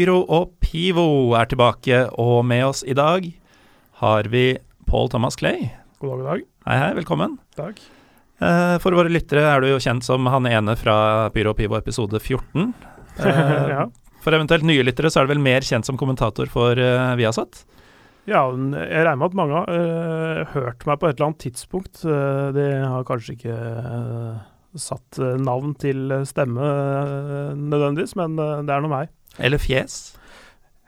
Pyro og Pivo er tilbake, og med oss i dag har vi Paul Thomas Clay. God dag, god dag. Hei, hei, velkommen. Takk. Eh, For våre lyttere er du jo kjent som han ene fra Pyro og Pivo episode 14. Eh, ja. For eventuelt nye lyttere så er du vel mer kjent som kommentator for uh, Viasat? ja, jeg regner med at mange har uh, hørt meg på et eller annet tidspunkt. Uh, de har kanskje ikke uh, satt navn til stemme nødvendigvis, men det er nå meg. Eller Fjes?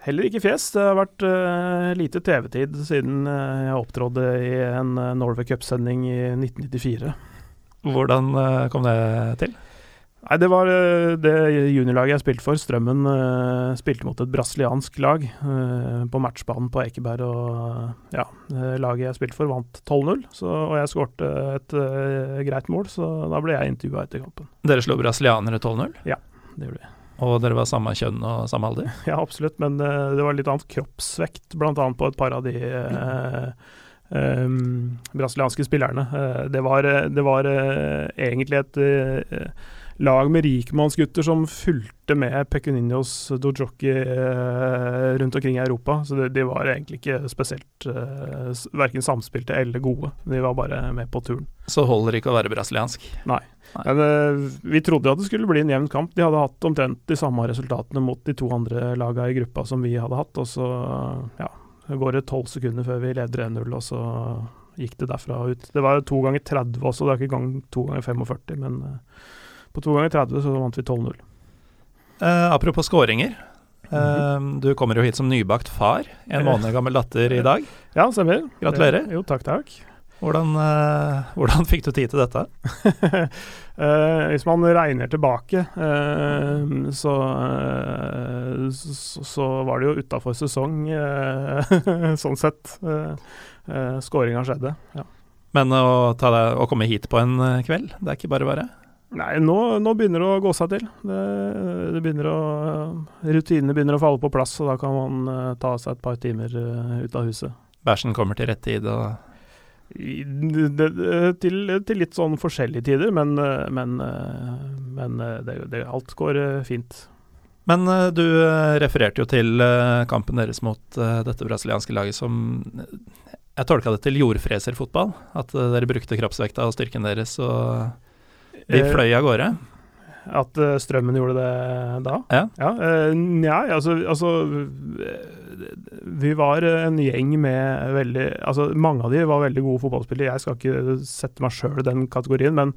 Heller ikke fjes. Det har vært uh, lite TV-tid siden uh, jeg opptrådde i en uh, Norway Cup-sending i 1994. Hvordan uh, kom det til? Nei, det var det juniorlaget jeg spilte for. Strømmen spilte mot et brasiliansk lag på matchbanen på Ekeberg. Og ja, laget jeg spilte for, vant 12-0, og jeg skårte et greit mål, så da ble jeg intervjua etter kampen. Dere slo brasilianere 12-0, Ja, Det gjorde vi. Og dere var samme kjønn og samme alder. Ja, absolutt, men uh, det var litt annet kroppsvekt, bl.a. på et par av de uh, um, brasilianske spillerne. Uh, det var, det var egentlig et lag med rikmannsgutter som fulgte med Pecuninos Dojoki eh, rundt omkring i Europa. Så de, de var egentlig ikke spesielt eh, verken samspilte eller gode. De var bare med på turen. Så holder det ikke å være brasiliansk. Men eh, vi trodde at det skulle bli en jevn kamp. De hadde hatt omtrent de samme resultatene mot de to andre lagene i gruppa som vi hadde hatt. Og så ja, går det tolv sekunder før vi leder 1-0, og så gikk det derfra ut. Det var to ganger 30 også, det er ikke gang to ganger 45, men eh, på to ganger 30 så vant vi 12-0. Eh, apropos skåringer. Eh, -hmm. Du kommer jo hit som nybakt far. En måned gammel datter i dag. Ja, stemmer. Gratulerer. Det, jo, takk, takk. Hvordan, eh, hvordan fikk du tid til dette? Eh, hvis man regner tilbake, eh, så, eh, så, så var det jo utafor sesong, eh, sånn sett. Uh, Skåringa skjedde. Ja. Men å, ta deg, å komme hit på en eh, kveld, det er ikke bare bare? Nei, nå, nå begynner det å gå seg til. Det, det begynner å, rutinene begynner å falle på plass, og da kan man uh, ta seg et par timer uh, ut av huset. Bæsjen kommer til rett tid og I, det, til, til litt sånn forskjellige tider, men, eh, men, men det, det, alt går fint. Men du refererte jo til kampen deres mot dette brasilianske laget som Jeg tolka det til jordfreserfotball. At dere brukte kroppsvekta og styrken deres, og de Eh, fløy av gårde. At eh, Strømmen gjorde det da? Ja. ja nei, altså, altså eh, Vi var en gjeng med veldig Altså, mange av de var veldig gode fotballspillere. Jeg skal ikke sette meg sjøl i den kategorien, men,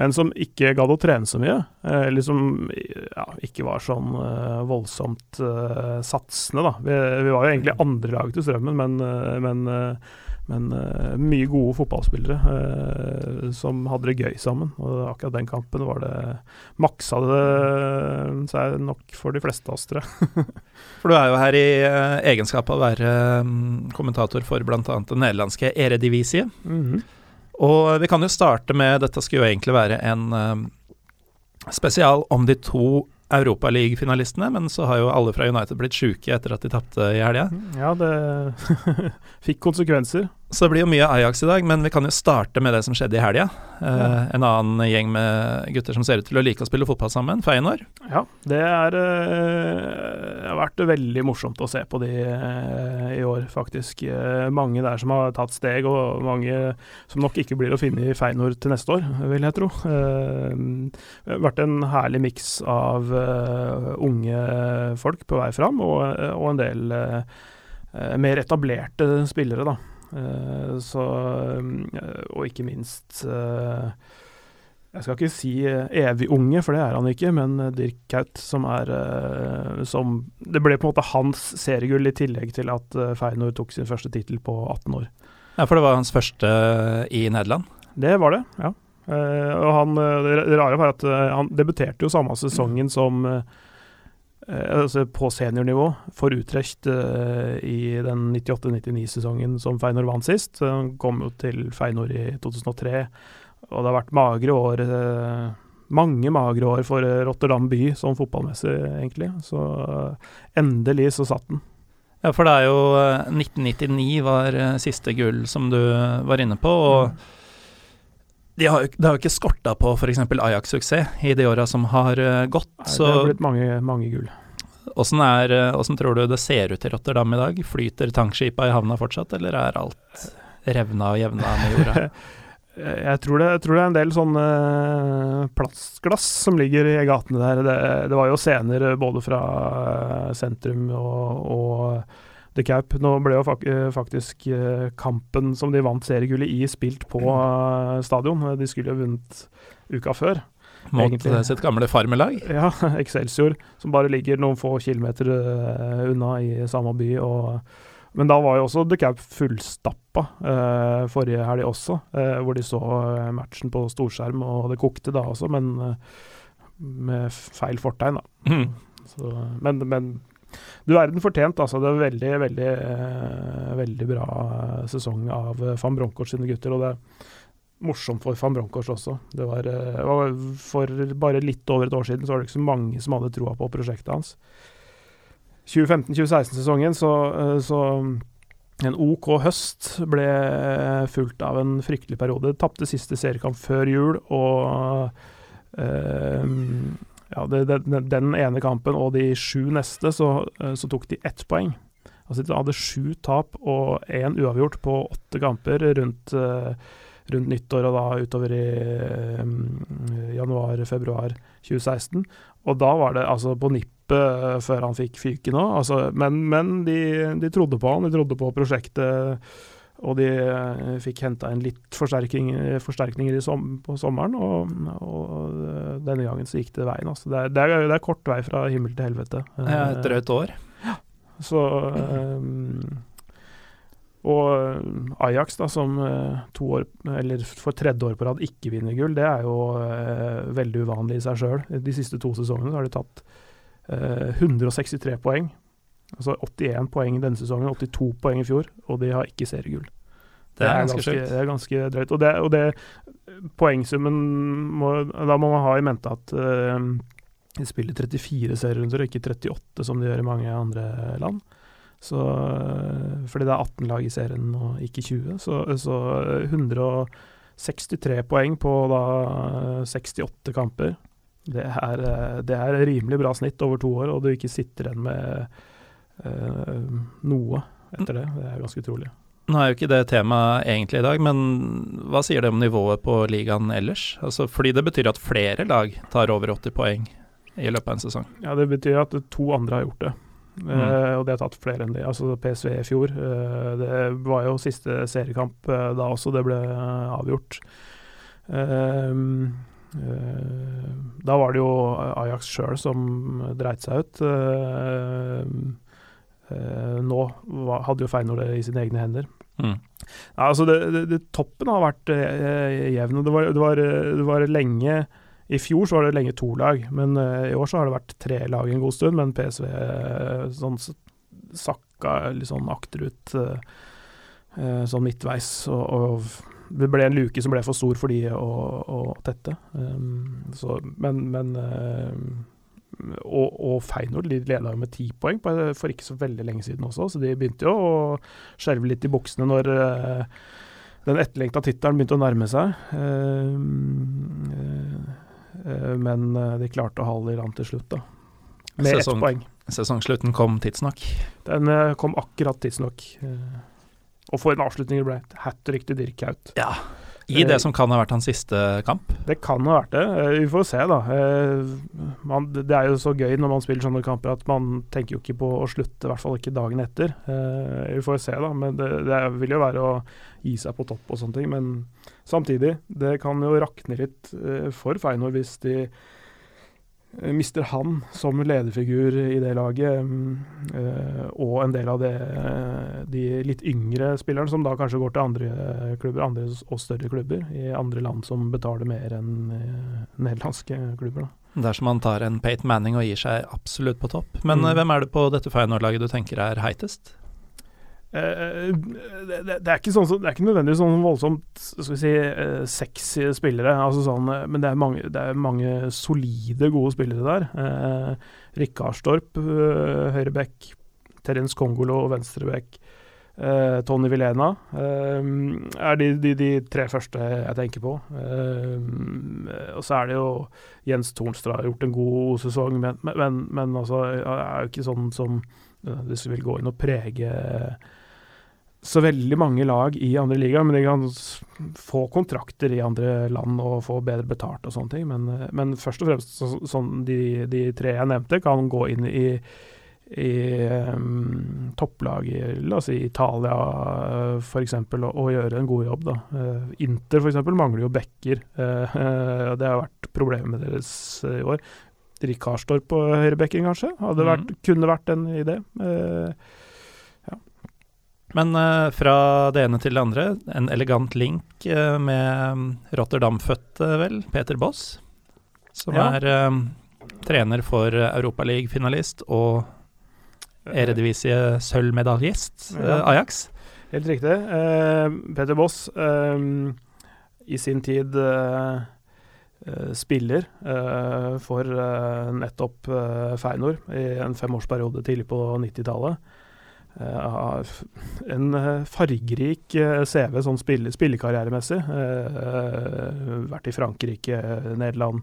men som ikke gadd å trene så mye. eh, Eller som ja, ikke var sånn eh, voldsomt eh, satsende, da. Vi, vi var jo egentlig andre lag til Strømmen, men, eh, men eh, men uh, mye gode fotballspillere uh, som hadde det gøy sammen. Og akkurat den kampen var det maksa det seg nok for de fleste av oss, tror jeg. For du er jo her i uh, egenskap av å være um, kommentator for bl.a. det nederlandske Eredivisie. Mhm. Og vi kan jo starte med Dette skulle jo egentlig være en um, spesial om de to Europaliga-finalistene, men så har jo alle fra United blitt sjuke etter at de tapte i helga. Ja, det fikk konsekvenser. Så det blir jo mye Ajax i dag, men vi kan jo starte med det som skjedde i helga. Eh, Ja. En annen gjeng med gutter som ser ut til å like å spille fotball sammen, Feyenoord. Ja, det er, eh, har vært veldig morsomt å se på de eh, i år, faktisk. Eh, mange der som har tatt steg, og mange som nok ikke blir å finne i Feinor til neste år, vil jeg tro. Eh, det har vært en herlig miks av eh, unge folk på vei fram, og, og en del mer etablerte spillere, da. Eh, så, eh, og ikke minst eh, jeg skal ikke si evig unge, for det er han ikke, men Dirk Kaut, som er som Det ble på en måte hans seriegull, i tillegg til at Feinor tok sin første tittel på 18 år. Ja, for det var hans første i Nederland? Det var det, ja. og han, det rare var at han debuterte jo samme sesongen som altså på seniornivå for Utrecht i den 98-99-sesongen som Feinor vant sist. Han kom jo til Feinor i 2003 og det har vært magre år. Eh, mange magre år for eh, Rotterdam by, sånn fotballmessig, egentlig. Så eh, endelig så satt den. Ja, for det er jo 1999 var siste gull, som du var inne på. og mm. De har, det har jo ikke skorta på f.eks. Ajax-suksess i de åra som har gått. Nei, det har blitt mange, mange gull. Åssen, er, åssen tror du det ser ut i Rotterdam i dag? Flyter tankskipa i havna fortsatt, eller er alt revna og jevna med jorda? Jeg tror, det, jeg tror, det, er en del sånne eh, plastglass som ligger i gatene der. Det, det var jo scener både fra eh, sentrum og, og The Cap. Nå ble jo eh, faktisk kampen som de vant seriegullet i, spilt på stadion. De skulle jo vunnet uka før. Mot egentlig. sitt gamle farmelag? Ja, Excelsior, som bare ligger noen få kilometer unna i samme by. og men da var jo også The Cap fullstappa eh, forrige helg også, eh, hvor de så eh, matchen på storskjerm, og det kokte da også, men eh, med feil fortegn, da. Mm. Så, men, men, du verden fortjent, altså. Det var veldig, veldig, eh, veldig bra sesong av van Bronkors sine gutter. og det er morsomt for van Bronkors også. Det var, eh, For bare litt over et år siden så var det ikke så mange som hadde troa på prosjektet hans. 2015-2016-sesongen så, eh, så, en OK høst ble fulgt av en fryktelig periode. Tapte siste seriekamp før jul, og øh, ja, det, det, den ene kampen og de sju neste, så, eh, så tok de ett poeng. Altså De hadde sju tap og én uavgjort på åtte kamper rundt, uh, rundt nyttår og da utover i um, januar-februar 2016. Og da var det altså på nippet før han fikk fyken òg. Altså, men, men de, de, trodde på han, de trodde på prosjektet. Og de eh, fikk henta inn litt forsterkninger som, på sommeren, og, og, denne gangen så gikk det veien. Altså. Det, er, det, er, det, er, kort vei fra himmel til helvete. Ja, et drøyt år. Ja. Så um, Og Ajax, da, som to år, eller for tredje år på rad ikke vinner gull, det er jo uh, veldig uvanlig i seg sjøl. De siste to sesongene så har de tatt 163 eh, poeng. Altså 81 poeng denne sesongen, 82 poeng i fjor, og de har ikke seriegull. Det, det, er ganske, det er ganske drøyt. Og det, og det poengsummen må, Da må man ha i mente at uh, de spiller 34 serierunder, og ikke 38 som de gjør i mange andre land. Så, uh, fordi det er 18 lag i serien og ikke 20. Så, så 163 poeng på da 68 kamper. Det er, eh, det er rimelig bra snitt over to år, og du ikke sitter igjen med noe etter det. Det er ganske utrolig. Nå er jo ikke det temaet egentlig i dag, men hva sier det om nivået på ligaen ellers? Altså, fordi det betyr at flere lag tar over 80 poeng i løpet av en sesong? Ja, det betyr at to andre har gjort det. Mm. Uh, og det har tatt flere enn det. Altså PSV i fjor. Uh, det var jo siste seriekamp uh, da også, det ble avgjort. Uh, Eh, da var det jo Ajax sjøl som dreit seg ut. Eh, eh, nå hadde jo Feinor det i sine egne hender. Mm. Ja, altså det, det, det, toppen har vært jevn. Det var, det, var, det var lenge I fjor så var det lenge to lag, men i år så har det vært tre lag en god stund. Men PSV sånn sakka litt sånn akterut sånn midtveis. og, og det ble en luke som ble for stor for de å, å tette. Um, så, men, men uh, og, og Feinord leda med ti poeng for ikke så veldig lenge siden også, så de begynte jo å skjelve litt i buksene når uh, den etterlengta tittelen begynte å nærme seg. Uh, men de klarte å holde i land til slutt, da. Med Sesong, ett poeng. Sesongslutten kom tidsnok? Den kom akkurat tidsnok. Og for en avslutning det ble. Hat trick til Dirk Haut. Ja. I det Eh, som kan ha vært hans siste kamp. Det kan ha vært det. Eh, Vi får se, da. Eh, Man, det er jo så gøy når man spiller sånne kamper at man tenker jo ikke på å slutte, i hvert fall ikke dagen etter. Vi får se, da. Men det, det vil jo være å gi seg på topp og sånne ting. Men samtidig, det kan jo rakne litt for Feinor hvis de mister han som lederfigur i det laget, mm, eh, og en del av det, eh, de litt yngre spillerne, som da kanskje går til andre klubber, andre og større klubber, i andre land som betaler mer enn eh, nederlandske klubber. da. Dersom han tar en Pate Manning og gir seg absolutt på topp. Men Mm. eh, hvem er det på dette Feyenoord-laget du tenker er heitest? Eh, det, det, det, er ikke sånn, det er ikke nødvendigvis sånn voldsomt skal vi si, eh, sexy spillere, altså sånn, eh, men det er, mange, det er mange solide, gode spillere der. Eh, Rikard eh, høyrebekk, Terence Kongolo, venstreback. eh, Tony Vilena eh, er de, de, de tre første jeg tenker på. Eh, og så er det jo Jens Tornstra har gjort en god sesong, men, men, men altså, er jo ikke sånn som nødvendigvis vil gå inn og prege så veldig mange lag i andre liga, men de kan få kontrakter i andre land og få bedre betalt og sånne ting. Men, eh, men først og fremst så, sånn de, de tre jeg nevnte, kan gå inn i, i um, topplag i la oss si Italia f.eks. Og, og gjøre en god jobb. da. Uh, Inter f.eks. mangler jo backer. Uh, eh, det har vært problemet deres eh, i år. Rikarstorp på høyrebekken, kanskje? Hadde vært, mm. kunne vært en idé. Eh, Men uh, fra det ene til det andre, en elegant link uh, med mm, Rotterdam-fødte, vel, Peter Boss, som Ja. er trener for Europaliga-finalist og Eredivisie sølvmedaljist, eh, Ja. Ajax. Helt riktig. Peter Boss, i sin tid eh, spiller eh, for eh, nettopp eh, Feinor i en femårsperiode tidlig på 90-tallet. Uh, en eh, fargerik eh, CV sånn spille, spillekarrieremessig. Uh, eh, vært i Frankrike, Nederland.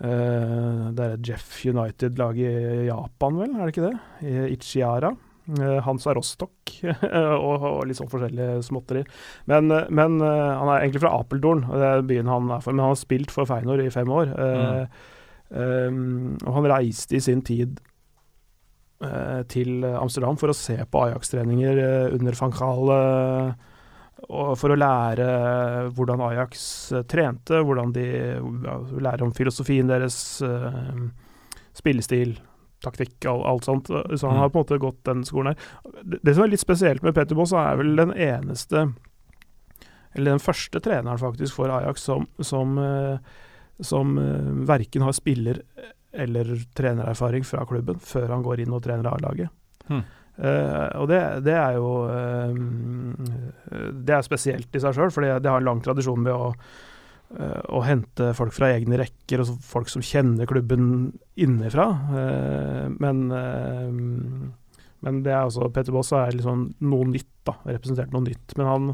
Uh, det er et Jeff United-lag i Japan, vel? Er det ikke det? I Ichiara. Eh, Hansa Rostock og, og litt sånn forskjellige småtteri. Men, eh, men eh, han er egentlig fra Apeldorn, og det er byen han er for. Men han har spilt for Feinor i fem år. Mm. um, og han reiste i sin tid til Amsterdam for å se på Ajax-treninger under van Gaal. og for å lære hvordan Ajax trente, hvordan de ja, lære om filosofien deres, spillestil, taktikk, og alt sånt. Så han Mm. har på en måte gått den skolen her. Det, som er litt spesielt med Peter Boss, er vel den eneste Eller den første treneren faktisk for Ajax som, som, eh, som eh, verken har spiller- eller trenererfaring fra klubben før han går inn og trener A-laget. Hmm. Uh, og det, det er jo uh, Det er spesielt i seg sjøl, for det har en lang tradisjon med å, å hente folk fra egne rekker, og folk som kjenner klubben innenfra. Eh, men eh, men det er altså Peter Boss er liksom noe nytt, da. Representert noe nytt. Men han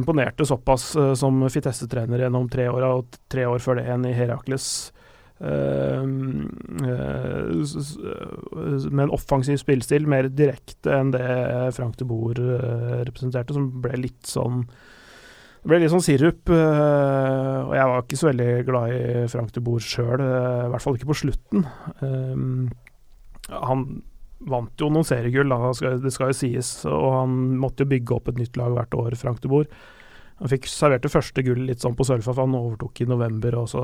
imponerte såpass eh, som Fitesse-trener gjennom tre år, og tre år før det igjen i Herakles. Eh, eh, eh, med en offensiv spillestil, mer direkte enn det Frank de Boer eh, representerte, som ble litt sånn det ble litt sånn sirup, eh, og jeg var ikke så veldig glad i Frank de Boer sjøl, i hvert fall ikke på slutten. Eh, han vant jo noen seriegull, det skal jo sies, og han måtte jo bygge opp et nytt lag hvert år, Frank de Boer. Han fikk servert det første gullet litt sånn på Sølfa, for han overtok i november, og så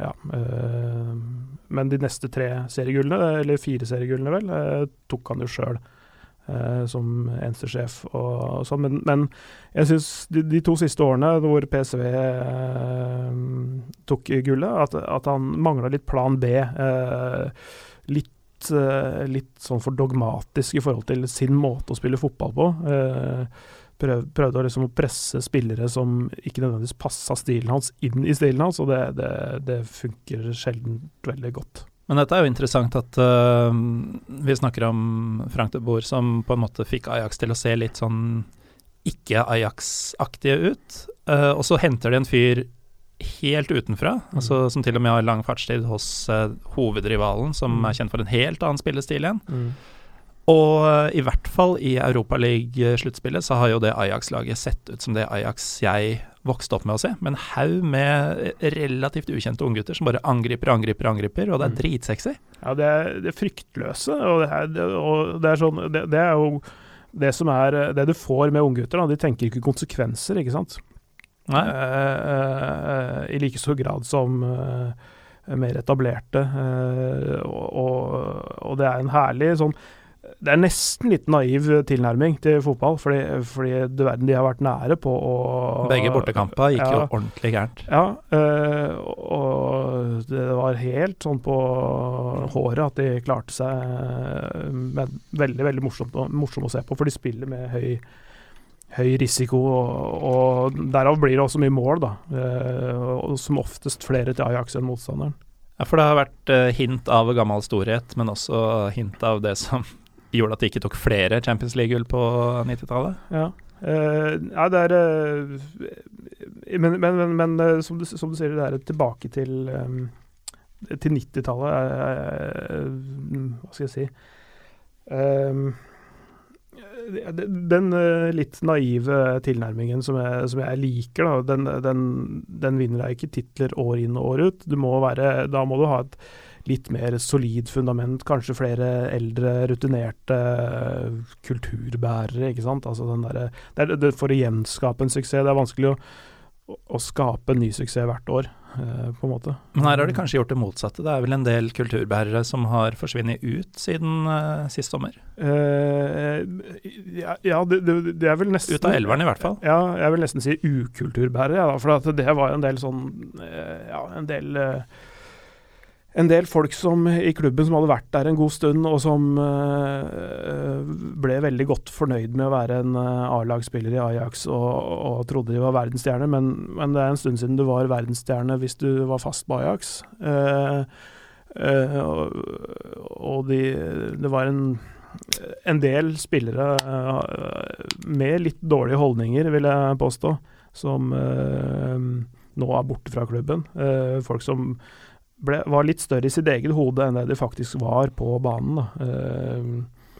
ja. Eh, men de neste tre seriegullene, eller fire seriegullene vel, eh, tok han jo sjøl. Eh, som eneste sjef og, og sånn, men, men jeg syns de, de to siste årene hvor PSV eh, tok gullet, at, at han mangla litt plan B. Eh, litt, eh, litt sånn for dogmatisk i forhold til sin måte å spille fotball på. Eh, prøv, prøvde å liksom presse spillere som ikke nødvendigvis passa stilen hans, inn i stilen hans, og det, det, det funker sjelden veldig godt. Men dette er jo interessant at uh, vi snakker om Frank de Boer som på en måte fikk Ajax til å se litt sånn ikke-Ajax-aktige ut. Uh, og så henter de en fyr helt utenfra, altså, som til og med har lang fartstid hos uh, hovedrivalen, som Mm. er kjent for en helt annen spillestil igjen. Og øh, i hvert fall i Europaliga-sluttspillet så har jo det Ajax-laget sett ut som det Ajax jeg vokst opp med å se, med en haug med relativt ukjente unggutter som bare angriper, angriper, angriper, og det er Mm. dritsexy. Ja, det er, det er fryktløse, og det er, det, og det er sånn det, er jo det som er Det du får med unggutter, de tenker ikke konsekvenser, ikke sant? Nei. Uh, uh, I like stor grad som uh, mer etablerte. og, og, og det er en herlig sånn Det er nesten litt naiv tilnærming til fotball, fordi, fordi du verden de har vært nære på å Begge bortekamper gikk jo ordentlig gærent. Ja, øh, og det var helt sånn på håret at de klarte seg med veldig, veldig morsomt, morsom å se på, for de spiller med høy, høy risiko, og, og derav blir det også mye mål, da. eh, Og som oftest flere til Ajax enn motstanderen. Ja, for det har vært eh, hint av gammel storhet, men også hint av det som gjorde at de ikke tok flere Champions League-gull på 90-tallet. Ja. Uh, ja, det er uh, Men, men, men, men uh, som, du, som du sier, det er tilbake til um, Til 90-tallet. eh, hva skal jeg si Eh, Den eh, litt naive tilnærmingen som jeg, som jeg liker, da, den, den, den vinner deg ikke titler år inn og år ut. Må være, da må du ha et litt mer solid fundament, kanskje flere eldre, rutinerte kulturbærere, ikke sant. Altså den derre det er- det- For å gjenskape en suksess, det er vanskelig å, å skape en ny suksess hvert år, eh, på en måte. Men her har de kanskje gjort det motsatte. Det er vel en del kulturbærere som har forsvunnet ut siden eh, sist sommer. Eh, ja, ja det, det, er vel nesten Ut av elveren i hvert fall. Ja, jeg vil nesten si ukulturbærere, ja, for at det var en del sånn eh, Ja, en del eh, en del folk som, i klubben som hadde vært der en god stund, og som eh, ble veldig godt fornøyd med å være en eh, A-lagsspiller i Ajax og, og trodde de var verdensstjerne, men, men det er en stund siden du var verdensstjerne hvis du var fast på Ajax. Uh, uh, og de, det var en en del spillere uh, med litt dårlige holdninger, vil jeg påstå, som nå er borte fra klubben. Folk som ble, var litt større i sitt eget hode enn det de faktisk var på banen. Da.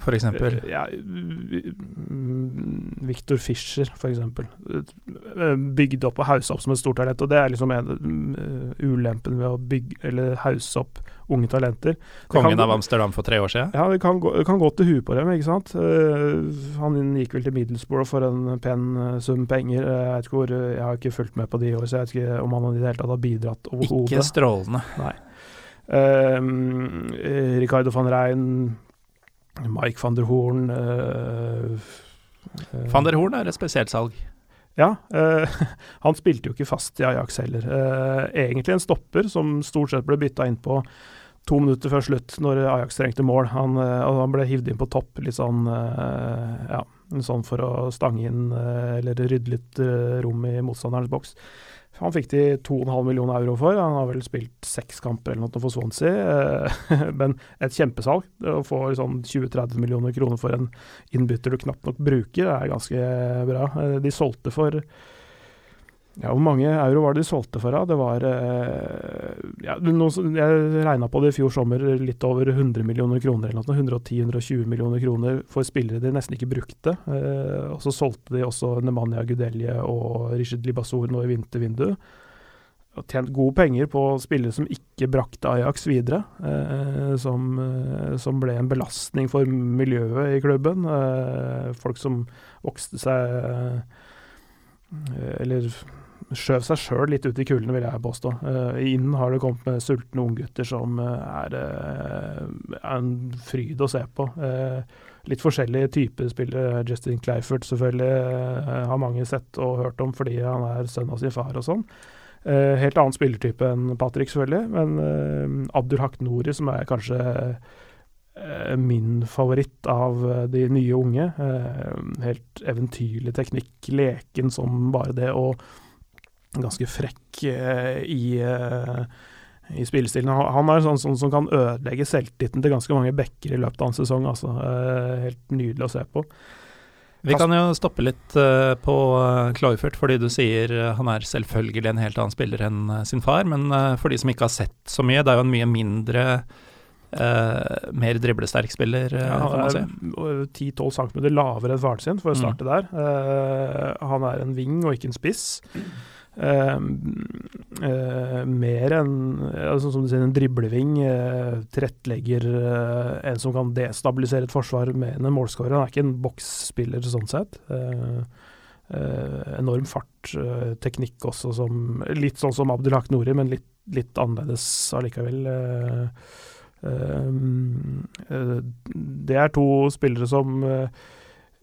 Eh, eksempel. eh, Ja, mm, Victor Fischer, for eksempel. Eh, Bygd opp og hausa opp som et stort talent, og det er liksom en, mm, ulempen ved å bygge, eller hause opp unge talenter. Det kan Kongen gå- av Amsterdam for tre år siden. ja, det kan gå, det kan gå til huet på dem, ikke sant. Eh, han gikk vel til Middlesbrough for en pen eh, sum penger. Eh, jeg, vet ikke hvor, jeg har ikke fulgt med på de år, så jeg vet ikke om han i det hele tatt har bidratt Ikke strålende. strålende. Um, Ricardo van Rein, Mike van der Horn eh, eh, Van der Horn er et spesielt salg. Ja, eh, han spilte jo ikke fast i Ajax heller. Uh, egentlig en stopper som stort sett ble bytta inn på to minutter før slutt, når Ajax trengte mål. Han, eh, han ble hivd inn på topp, litt sånn eh, ja, sånn for å stange inn eller rydde litt rom i motstanderens boks. Han fikk de 2,5 millioner euro for. Han har vel spilt seks kamper eller noe for Swansea. eh, Men et kjempesalg. Å få sånn 20-30 millioner kroner for en innbytter du knapt nok bruker, det er ganske bra. Eh, De solgte for ja, Hvor mange euro var det de solgte for? da? Det var eh, ja, Jeg regna på det i fjor sommer, litt over 100 millioner kroner. eller noe, 110-120 millioner kroner for spillere de nesten ikke brukte. Eh, og Så solgte de også Nemanja Gudelje og Richard Libassor nå i vintervinduet. Og tjent gode penger på spillere som ikke brakte Ajax videre. Eh, som, som ble en belastning for miljøet i klubben. Folk som vokste seg Eller skjøv seg sjøl litt ut i kulden, vil jeg påstå. Eh, inn har det kommet med sultne unggutter som eh, er, eh, er en fryd å se på. Litt forskjellige typer spillere. Justin Clayford selvfølgelig har mange sett og hørt om fordi han er sønn av sin far og sånn. Helt annen spillertype enn Patrick, selvfølgelig. Men Abdul Haq Nouri, som er kanskje min favoritt av de nye unge. Helt eventyrlig teknikk, leken som bare det, og ganske frekk eh, i, eh, i spillestilen. Han, er sånn, sånn som kan ødelegge selvtilliten til ganske mange backer i løpet av en sesong. Altså. Eh, helt nydelig å se på. Vi kan jo stoppe litt på Kloifert, fordi du sier han er selvfølgelig en helt annen spiller enn sin far. Men for de som ikke har sett så mye, det er jo en mye mindre Uh, mer driblesterk spiller, Ja, kan man si. han er 10-12 cm lavere enn faren sin, for å Mm. starte der. Uh, han er en wing og ikke en spiss. Mer enn altså, som du sier, en dribleving, uh, tilrettelegger, en som kan destabilisere et forsvar med en målskårer. Han er ikke en boksspiller sånn sett. enorm fart, teknikk også, som, litt sånn som Abdelhak Nouri, men litt, litt annerledes allikevel. det er to spillere som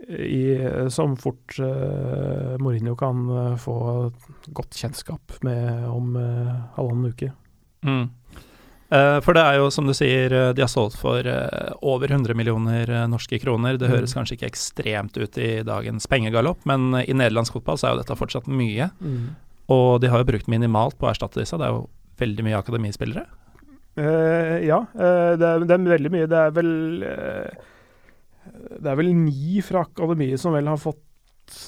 i, som fort uh, Mourinho kan uh, få godt kjennskap med om uh, halvannen uke. Mm. for det er jo, som du sier, de har solgt for over 100 millioner norske kroner. Det høres mm. kanskje ikke ekstremt ut i dagens pengegalopp, men i nederlandsk fotball så er jo dette fortsatt mye. Mm. Og de har jo brukt minimalt på å erstatte disse. Det er jo veldig mye akademispillere. ja, det er, det, er, veldig mye. Det er vel det er vel ni fra akademiet som vel har fått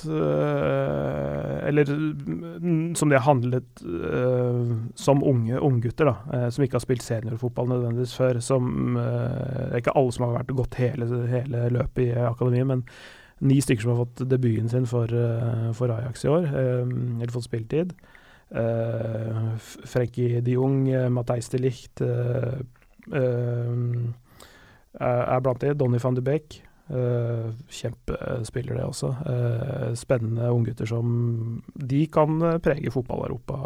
Uh, eller mm, som de har handlet uh, som unge unggutter, da. Uh, som ikke har spilt seniorfotball nødvendigvis før. Som er ikke alle som har vært gått hele, hele løpet i akademiet, men ni stykker som har fått debuten sin for, for Ajax i år. eller fått spilletid. Uh, Frenkie de Jong, Matheis de Licht er blant de. Donny van de Beek. Uh, kjempespiller, det også. Uh, spennende unggutter som De kan prege fotball-Europa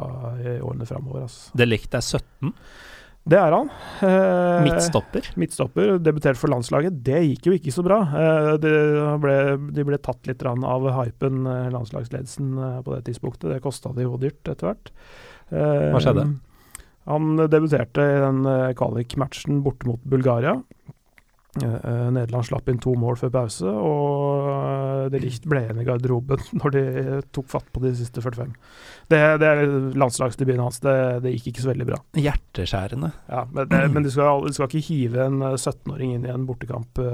i årene framover. Altså. Det likte er 17? Det er han. Uh, midtstopper? Midtstopper. Debutert for landslaget. Det gikk jo ikke så bra. De ble, de, ble, tatt litt av hypen, landslagsledelsen, på det tidspunktet. Det kosta de jo dyrt etter hvert. Hva skjedde? Han debuterte i den kvalik-matchen borte mot Bulgaria. Uh, Nederland slapp inn to mål før pause, og det likt ble igjen i garderoben når de tok fatt på de siste 45. Det, det er landslagsdebuten hans. Det, det, gikk ikke så veldig bra. Hjerteskjærende. Ja, Men, det, men de, skal, de, skal, ikke hive en 17-åring inn i en bortekamp i,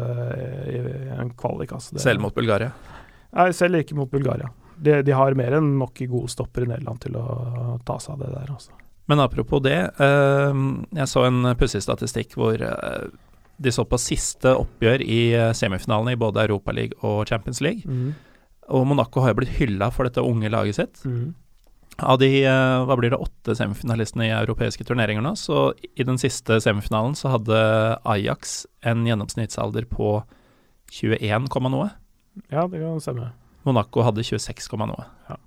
i, en kvalik. Altså. selv mot Bulgaria? Nei, selv ikke mot Bulgaria. De, de har mer enn nok gode stopper i Nederland til å ta seg av det der. Altså. Men apropos det, jeg så en pussig statistikk hvor de så på siste oppgjør i eh, semifinalene i både Europaligaen og Champions League. Mm. Og Monaco har jo blitt hylla for dette unge laget sitt. Mm. Av de eh, hva blir det, åtte semifinalistene i europeiske turneringer nå, så i den siste semifinalen så hadde Ajax en gjennomsnittsalder på 21, noe. Ja, det kan stemme. Monaco hadde 26, noe. Ja.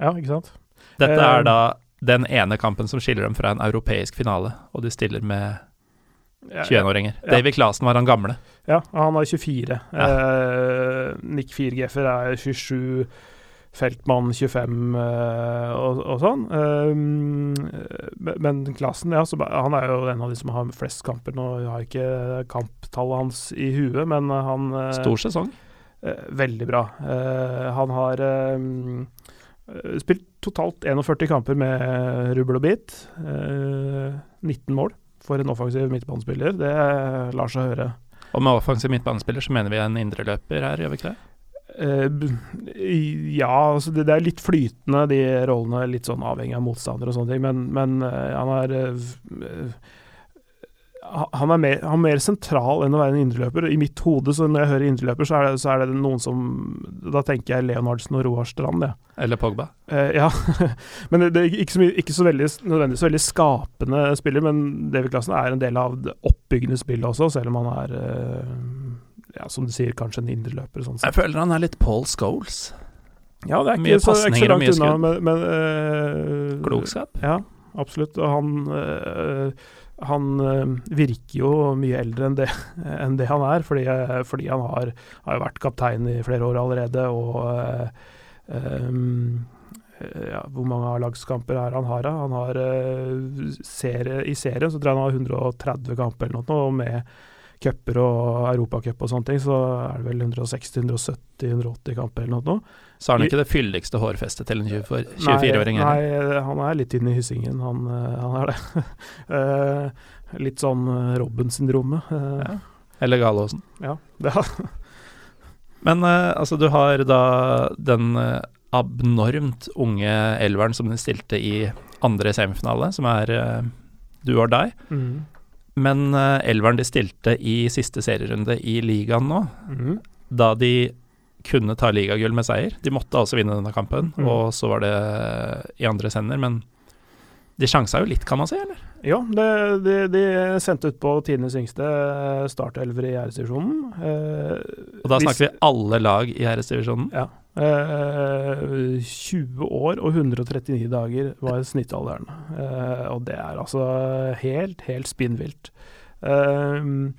ja, ikke sant. Dette er eh, da den ene kampen som skiller dem fra en europeisk finale, og de stiller med 21-åringer. Ja, David Clasen var han gamle. Ja, han er 24. Ja. Eh, Nick Fiergeffer er 27. Feltmann 25 eh, og, og, sånn. Eh, men Klassen, ja, han er jo en av de som har flest kamper. Nå jeg har ikke kamptallet hans i huet, men han uh, Stor sesong? veldig bra. han har spilt totalt 41 kamper med rubbel og bit. 19 mål for en offensiv midtbanespiller. Det lar seg høre. Og med offensiv midtbanespiller så mener vi en indreløper her, gjør vi ikke det? Uh, ja, altså det, det, er litt flytende, de rollene. Litt sånn avhengig av motstander og sånne ting. Men, men uh, han er uh, han er, mer, han er, mer, sentral enn å være en indreløper. I mitt hode, så når jeg hører indreløper, så, så, er det noen som Da tenker jeg Leonardsen og Roar Strand, ja. Eller Pogba. Eh, ja. men det, er ikke så, mye, ikke så veldig, nødvendigvis veldig skapende spiller, men David Klassen er en del av det oppbyggende spillet også, selv om han er eh, ja, som du sier, kanskje en indreløper. Sånn jeg føler han er litt Paul Scholes. Ja, det er ikke, så, ikke så, langt unna, men, men uh, Klokskap? Ja, absolutt. Og han uh, han øh, virker jo mye eldre enn det, enn det han er, fordi, øh, fordi han har, har, vært kaptein i flere år allerede. og um, ja, Hvor mange A-lagskamper er han har? Han har serie, I serien så tror jeg han har 130 kamper eller noe, og med cuper og europacup og sånne ting, så er det vel 160-170-180 kamper eller noe. Så er han ikke det fyldigste hårfestet til en 24-åring? Nei, nei, han er litt inne i hyssingen, han, eh, han er det. uh, litt sånn eh, Robben-syndromet. Ja. Eller Galåsen. Ja, det Men altså, du har da den abnormt unge elveren som du stilte i andre semifinale, som er du og deg. Mm. Men elveren de stilte i siste serierunde i ligaen nå, mm. da de kunne ta ligagull med seier. De måtte altså vinne denne kampen, Mm. og så var det i andres hender. Men de sjansa jo litt, kan man si, eller? Ja, det, de, de sendte ut på tidenes yngste eh, startelver i æresdivisjonen. Eh, Og da hvis- snakker vi alle lag i RS-divisjonen. Ja. Eh, 20 år og 139 dager var snittalderen. Eh, og det er altså helt, helt spinnvilt. Eh,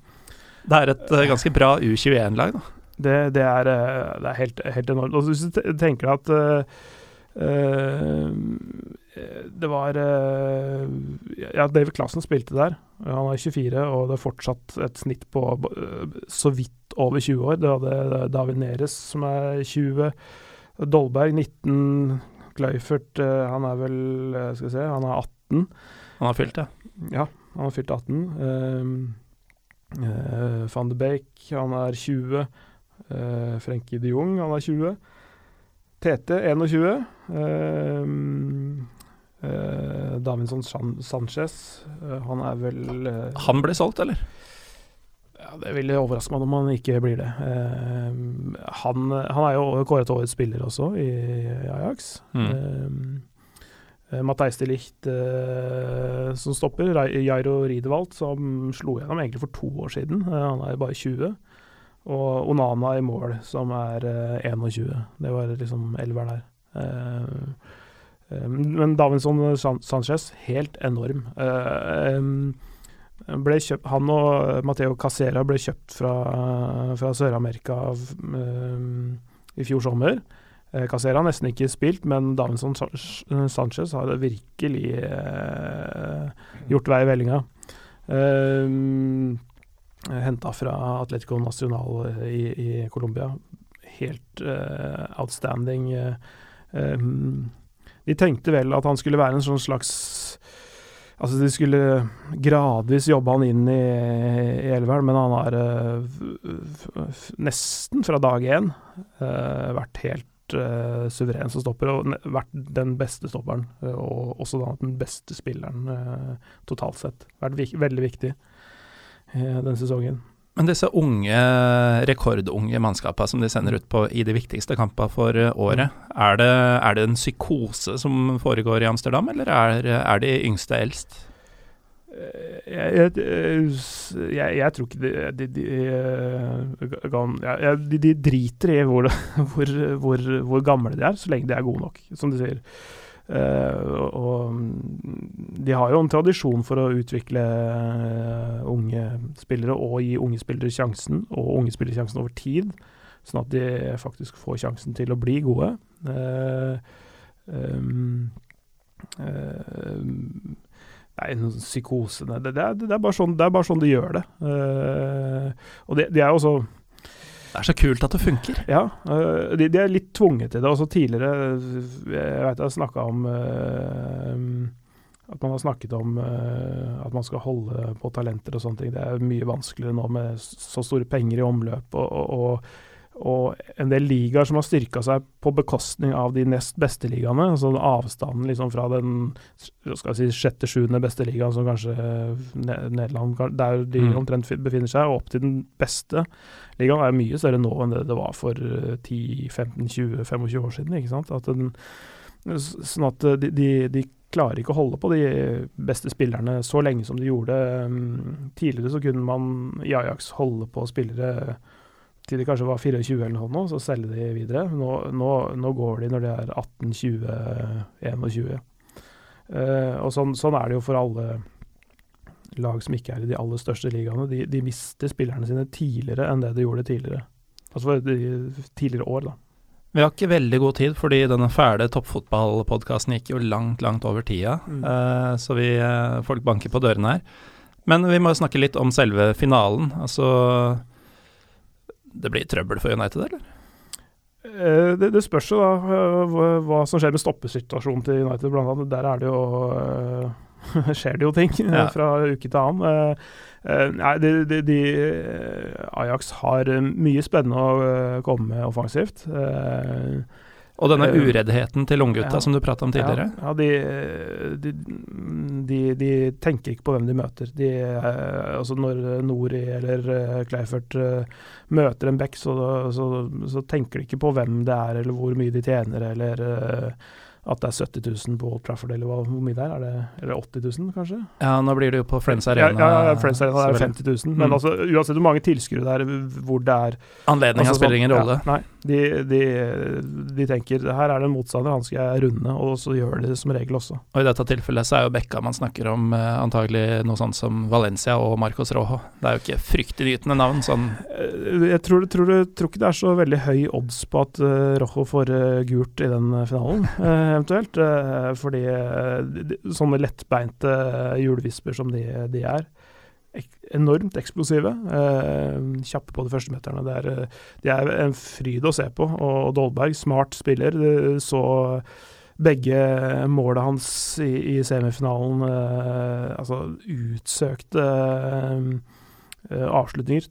Det er et eh, ganske bra U21-lag, da. det, det, er, eh, det er helt, helt enormt. Og hvis du te- tenker at eh, eh, det var eh, Ja, David Klassen spilte der. Han er 24, og det er fortsatt et snitt på eh, så vidt over 20 år. Det hadde David Neres, som er 20. Dolberg 19. Gleifert, eh, han er vel eh, Skal vi se, han er 18. Han har fylt det. Ja, han har fylt 18. Um, uh, Van de Beek, han er 20. Uh, Frenkie de Jong, han er 20. Tete, 21. Um, uh, Davinson San Sanchez, eh, han er vel eh, Han ble solgt, eller? Ja, Det vil overraske meg om han ikke blir det. Um, han, han er jo kåret til årets spiller også, i Ajax. Mm. Um, eh, Matthijs de Licht eh, som stopper. Jairo Riedewald som slo gjennom egentlig for to år siden. Eh, han er bare 20. Og Onana i mål, som er eh, 21. Det var liksom elveren der. Eh, eh, men Davinson San Sanchez, helt enorm. Eh, em, ble kjøpt, han og Mateo Casera ble kjøpt fra, fra Sør-Amerika em, i fjor sommer. Eh, Casera har nesten ikke spilt, men Davinson Sanchez har virkelig uh, gjort vei i vellinga. Um, Henta fra Atletico Nacional i, i Colombia. Helt uh, outstanding. eh, em, de tenkte vel at han skulle være en sånn slags Altså de skulle gradvis jobbe han inn i, i elveren, men han har uh, nesten fra dag én uh, vært helt uh, suveren som stopper, og vært den beste stopperen. og også da den beste spilleren totalt sett. Vært vik veldig viktig denne sesongen. Men disse unge, rekordunge mannskapene som de sender ut på i de viktigste kampene for eh, året, er det, er det en psykose som foregår i Amsterdam, eller er, er de yngste eldst? Eh, Jeg, jeg, jeg, jeg tror ikke de, de, eh, de, de driter i hvor, hvor, hvor, hvor gamle de er, så lenge de er gode nok, som de sier. Eh, og, mm, de har jo en tradisjon for å utvikle eh, unge spillere og gi unge spillere sjansen, og unge spillere sjansen over tid, sånn at de faktisk får sjansen til å bli gode. Eh, psykose det, det, er, det, bare sånn, det er bare sånn de gjør det. Og de, de er jo også Det er så kult at det funker. Ja, øh, de, de er litt tvunget til det. Også tidligere Jeg vet jeg har snakka om øh, At man har snakket om øh, at man skal holde på talenter og sånne ting. Det er mye vanskeligere nå med så store penger i omløp. og, og, og en del ligaer som har styrka seg på bekostning av de nest beste ligaene. altså Avstanden liksom fra den skal si, sjette-sjuende beste ligaen, som kanskje Nederland Der de Mm. omtrent befinner seg, og opp til den beste ligaen, er mye større nå enn det det var for eh, 10-15-20-25 år siden. ikke sant? At den, sånn at eh, de, de, de klarer ikke å holde på de beste spillerne så lenge som de gjorde. Mm, Tidligere så kunne man i Ajax holde på spillere til de kanskje var 24 eller noe sånt, så selger de videre. Nå, nå, nå går de når de er 18, 20, 21. Eh, og sånn, sånn er det jo for alle lag som ikke er i de aller største ligaene. De, de mister spillerne sine tidligere enn det de gjorde tidligere. Altså for de tidligere år, da. Vi har ikke veldig god tid, fordi denne fæle toppfotballpodkasten gikk jo langt, langt over tida. Mm. Eh, så vi, eh, folk banker på dørene her. Men vi må jo snakke litt om selve finalen. Altså Det blir trøbbel for United, eller? Eh, Det, det spørs jo da eh, hva, hva som skjer med stoppesituasjonen til United, blant annet. Der er det jo eh, skjer det jo ting Ja. fra uke til annen. Nei, de, de, de, Ajax har mye spennende å komme med offensivt. Og denne ureddheten til unggutta ja. som du prata om tidligere. Ja, ja de, de, de, tenker ikke på hvem de møter. De, eh, altså når Nori eller eh, Kleifert eh, møter en back, så, så, så tenker de ikke på hvem det er, eller hvor mye de tjener, eller at det er 70 000 på Old Trafford, eller hvor mye det er. er det, eller 80 000, kanskje? Ja, nå blir det jo på Friends Arena. ja, ja Friends Arena er selvfølgelig. 50 000. Men Mm. altså, uansett hvor mange tilskuere det er, hvor det er Anledninga altså, spiller sånn- ingen rolle. Ja, nei, de, de, de tenker her er det en motstander, han skal jeg runde, og så gjør de det som regel også. Og i dette tilfellet så er jo Bekka man snakker om eh, antagelig noe sånt som Valencia og Marcos Rojo. Det er jo ikke fryktinngytende navn sånn Eh, Jeg tror, tror, tror ikke det er så veldig høy odds på at uh, Rojo får eh, gult i den eh, finalen, eh, eventuelt. Eh, fordi eh, sånne lettbeinte uh, hjulvisper som de, de er, enormt eksplosive. eh, kjappe på de første meterne. Det er, eh, de er en fryd å se på. Og Dolberg, smart spiller, så begge måla hans i, i semifinalen eh, Altså utsøkte eh, avslutninger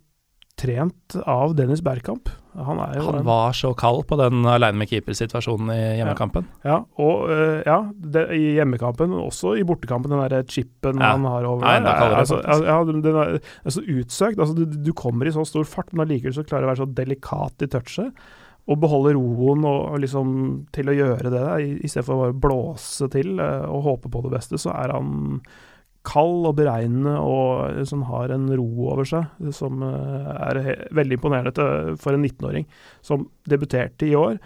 trent av Dennis Bergkamp. Han Han var så kald på den aleine med keeper-situasjonen i hjemmekampen. Ja, og uh, ja, det, i hjemmekampen, men også i bortekampen, den der chipen Ja. han har over Nei, enda Er, altså, ja, den er, er så utsøkt. Altså, du, du kommer i så stor fart, men allikevel så klarer du å være så delikat i touchet. Og beholde roen og, og liksom til å gjøre det, istedenfor for å bare blåse til uh, og håpe på det beste, så er han kald og beregnende og som har en ro over seg som eh, er veldig imponerende for en 19-åring som debuterte i år.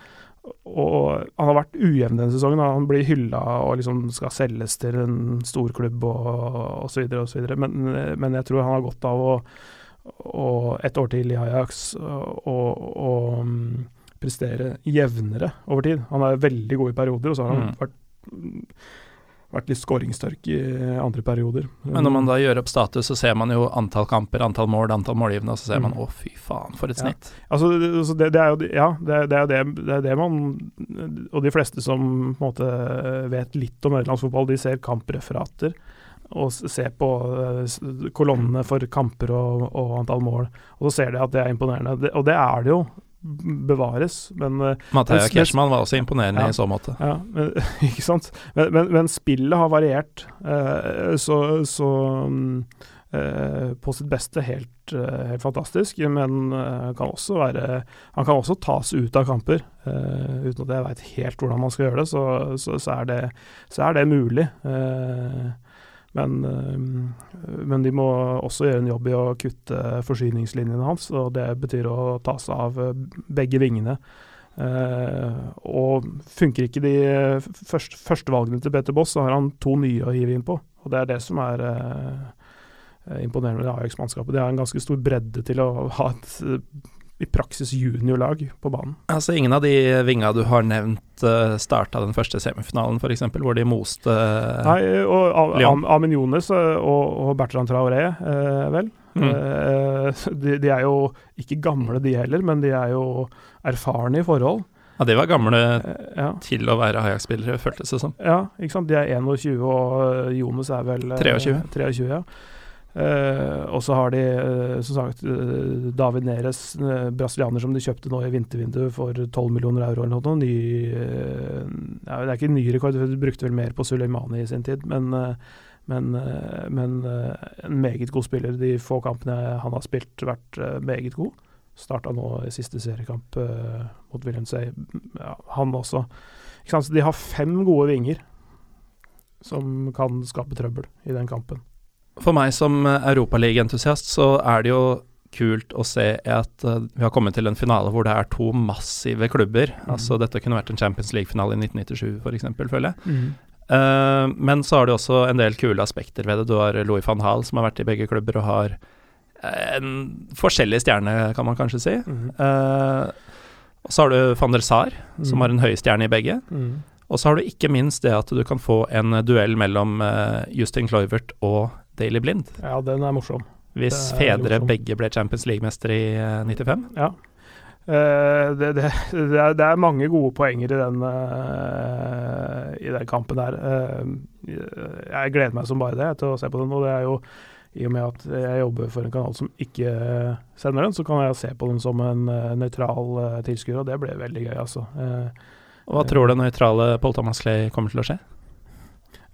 Og han har vært ujevn denne sesongen. Han blir hylla og liksom skal selges til en storklubb og osv. osv. Men, men jeg tror han har godt av å, å et år til i Ajax og, og mm, prestere jevnere over tid. Han er veldig god i perioder, og så har han Mm. vært vært litt skåringstørk i andre perioder. Men når man da gjør opp status, så ser man jo antall kamper, antall mål, antall målgivende, og så ser man Mm. å, fy faen, for et Ja. snitt. Altså, det, altså det, det er jo Ja, det, det er det, det, er det man Og de fleste som på en måte vet litt om nederlandsfotball, de ser kampreferater og ser på eh, kolonnene for kamper og, og antall mål, og så ser de at det er imponerende. Og det er det jo. Bevares, men eh, Matheia Keshman var også imponerende Ja. i så måte. Ja, men, ikke sant. Men, men, men spillet har variert, eh, så, så mm, eh, På sitt beste helt, eh, helt fantastisk, men eh, kan også være Han kan også tas ut av kamper. eh, uten at jeg veit helt hvordan man skal gjøre det, så, så, så, er, det, så er det mulig. Eh, men, eh, men de må også gjøre en jobb i å kutte forsyningslinjene hans, og det betyr å ta seg av eh, begge vingene. Eh, og funker ikke de første, førstevalgene til Peter Boss, så har han to nye å hive inn på. Og det er det som er imponerende med det Ajax-mannskapet. De har en ganske stor bredde til å ha et i praksis juniorlag på banen. Altså Ingen av de vinga du har nevnt uh, starta den første semifinalen, f.eks., hvor de moste uh, Nei, og Am-. Amin Jones eh, og, og Bertrand Traoré, eh, vel. Mm. Eh, de, de er jo ikke gamle, de heller, men de er jo erfarne i forhold. Ja, de var gamle Eh, ja. til å være Ajax-spillere, føltes det som. Ja, ikke sant. De er 21, og Jones er vel eh, 23. 23 ja. Eh, og så har de uh, som sagt uh, David Neres, brasilianer som de kjøpte nå i vintervinduet for 12 millioner euro eller noe. Ny, ja, det er ikke ny rekord, de brukte vel mer på Suleimani i sin tid, men, men, men en meget god spiller. De få kampene han har spilt, vært meget god. Starta nå i siste seriekamp mot William Say. Ja, han også. De har fem gode vinger som kan skape trøbbel i den kampen. For meg som europaligaentusiast Europaliga-entusiast, så er det jo kult å se at eh, vi har kommet til en finale hvor det er to massive klubber. Mm. Altså Dette kunne vært en Champions League-finale i 1997 f.eks., føler jeg. Eh, men så har du også en del kule aspekter ved det. Du har Louis van Hall, som har vært i begge klubber og har en forskjellig stjerne, kan man kanskje si. Mm. Uh, og så har du van der Sar, som Mm. har en høy stjerne i begge. Mm. Og så har du ikke minst det at du kan få en duell mellom uh, Justin Kluivert og Daily Blind. Ja, den er morsom. Hvis er fedre morsom. begge ble Champions League-mestere i eh, 95. Ja. Uh, det, det, det, er, det er mange gode poenger i den, uh, i den kampen der. Uh, jeg gleder meg som bare det til å se på den. Og det er jo i og med at jeg jobber for en kanal som ikke sender den, så kan jeg se på den som en nøytral tilskuer, og det ble veldig gøy, altså. Eh, Hva tror du nøytrale Pål Thomas Clay kommer til å skje?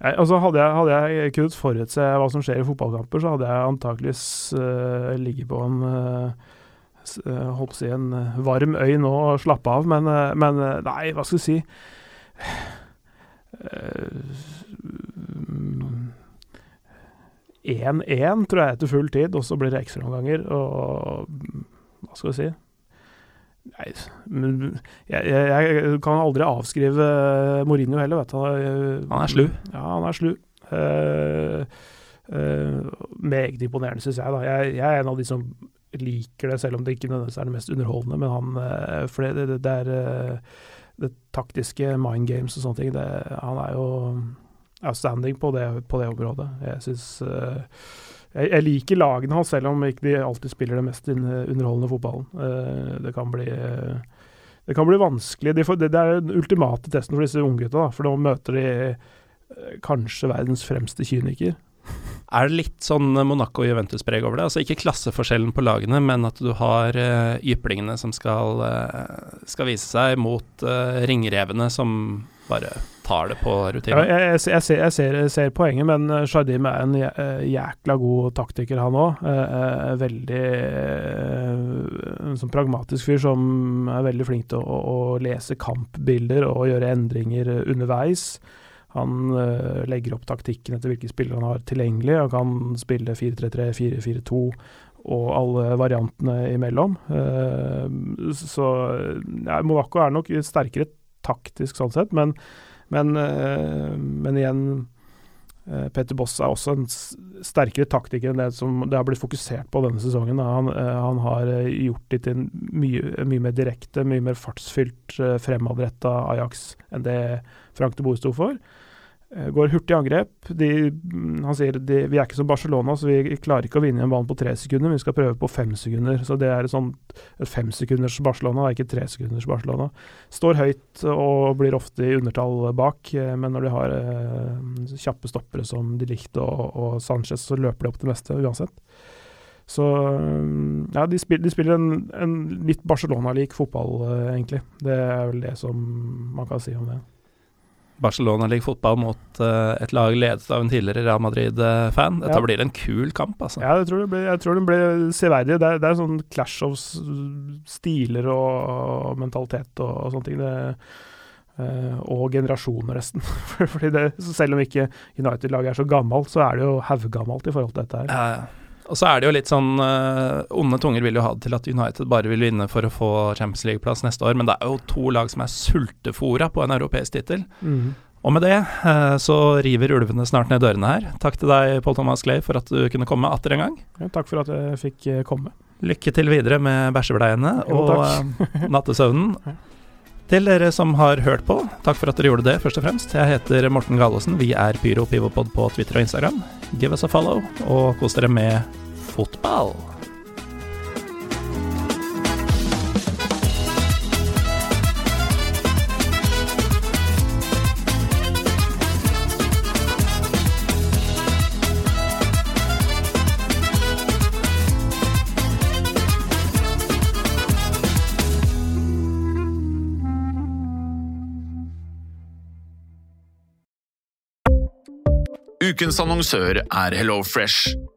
Altså hadde, jeg, hadde jeg kunnet forutse hva som skjer i fotballkamper, så hadde jeg antakeligvis uh, ligget på en uh, holdt si en varm øy nå og slappe av, men, uh, men nei, hva skal jeg si 1-1 tror jeg etter full tid, og så blir det ekstraomganger. Og hva skal vi si Nei, jeg, jeg, jeg, kan aldri avskrive Mourinho heller, vet du. Han er slu? Ja, han er slu. Uh, uh, meget imponerende, syns jeg. da. Jeg, jeg, er en av de som liker det, selv om det ikke nødvendigvis er det mest underholdende. Men han For det, det, det er det taktiske mind games og sånne ting. Det, han er jo outstanding på det, på det området. Jeg syns uh, jeg, jeg, liker lagene hans, selv om ikke de alltid spiller det mest underholdende fotballen. Uh, det kan bli uh, det kan bli vanskelig. De får, det, det, er den ultimate testen for disse unggutta, for nå møter de kanskje verdens fremste kyniker. Er det litt sånn Monaco-Juventus-preg over det? Altså Ikke klasseforskjellen på lagene, men at du har uh, jyplingene som skal, uh, skal, vise seg mot uh, ringrevene som bare tar det på rutinen. Ja, jeg, jeg, ser, jeg, ser, ser, poenget, men Shardim er en jækla god taktiker, han òg. veldig En sånn pragmatisk fyr som er veldig flink til å, å lese kampbilder og gjøre endringer underveis. Han legger opp taktikken etter hvilke spillere han har tilgjengelig, Han kan spille 4-3-3, 4-4-2 og alle variantene imellom. Så ja, Monaco er nok sterkere taktisk sånn sett, men, men, uh, men igjen Petter Boss er også en sterkere taktiker enn det som det har blitt fokusert på denne sesongen. Han, han har gjort det til en mye, mye, mer direkte, mye mer fartsfylt, fremadretta Ajax enn det Frank de Boe sto for. Eh, går hurtig angrep. De, mm, han sier de, vi er ikke som Barcelona, så vi klarer ikke å vinne en ball på tre sekunder, men vi skal prøve på fem sekunder. Så det er et et femsekunders Barcelona, ikke tre sekunders Barcelona. Står høyt og blir ofte i undertall bak, eh, men når de har eh, kjappe stoppere som de likte og, og Sanchez, så løper de opp det meste uansett. Så mm, ja, de, spiller, de spiller en, en litt Barcelona-lik fotball, eh, egentlig. Det er vel det som man kan si om det. Barcelona-lig fotball mot uh, et lag ledet av en tidligere Real Madrid-fan. Dette ja. blir en kul kamp, altså. Ja, jeg tror det blir, jeg tror det blir severdig. Det er, det er sånn clash of stiler og, og mentalitet og, og, sånne ting. Det, uh, og generasjoner, nesten. Fordi det, selv om ikke United-laget er så gammelt, så er det jo haugammalt i forhold til dette her. Ja, Ja, og så er det jo litt sånn uh, Onde tunger vil jo ha det til at United bare vil vinne for å få Champions League-plass neste år, men det er jo to lag som er sultefora på en europeisk tittel. Mm. Og med det uh, så river ulvene snart ned dørene her. Takk til deg, Paul Thomas Clay, for at du kunne komme atter en gang. Ja, takk for at jeg fikk eh, komme. Lykke til videre med bæsjebleiene og nattesøvnen. Til dere som har hørt på, takk for at dere gjorde det, først og fremst. Jeg heter Morten Galaasen. Vi er Pyro Pivopod på Twitter og Instagram. Give us a follow, og kos dere med fotball. Ukens annonsør er HelloFresh.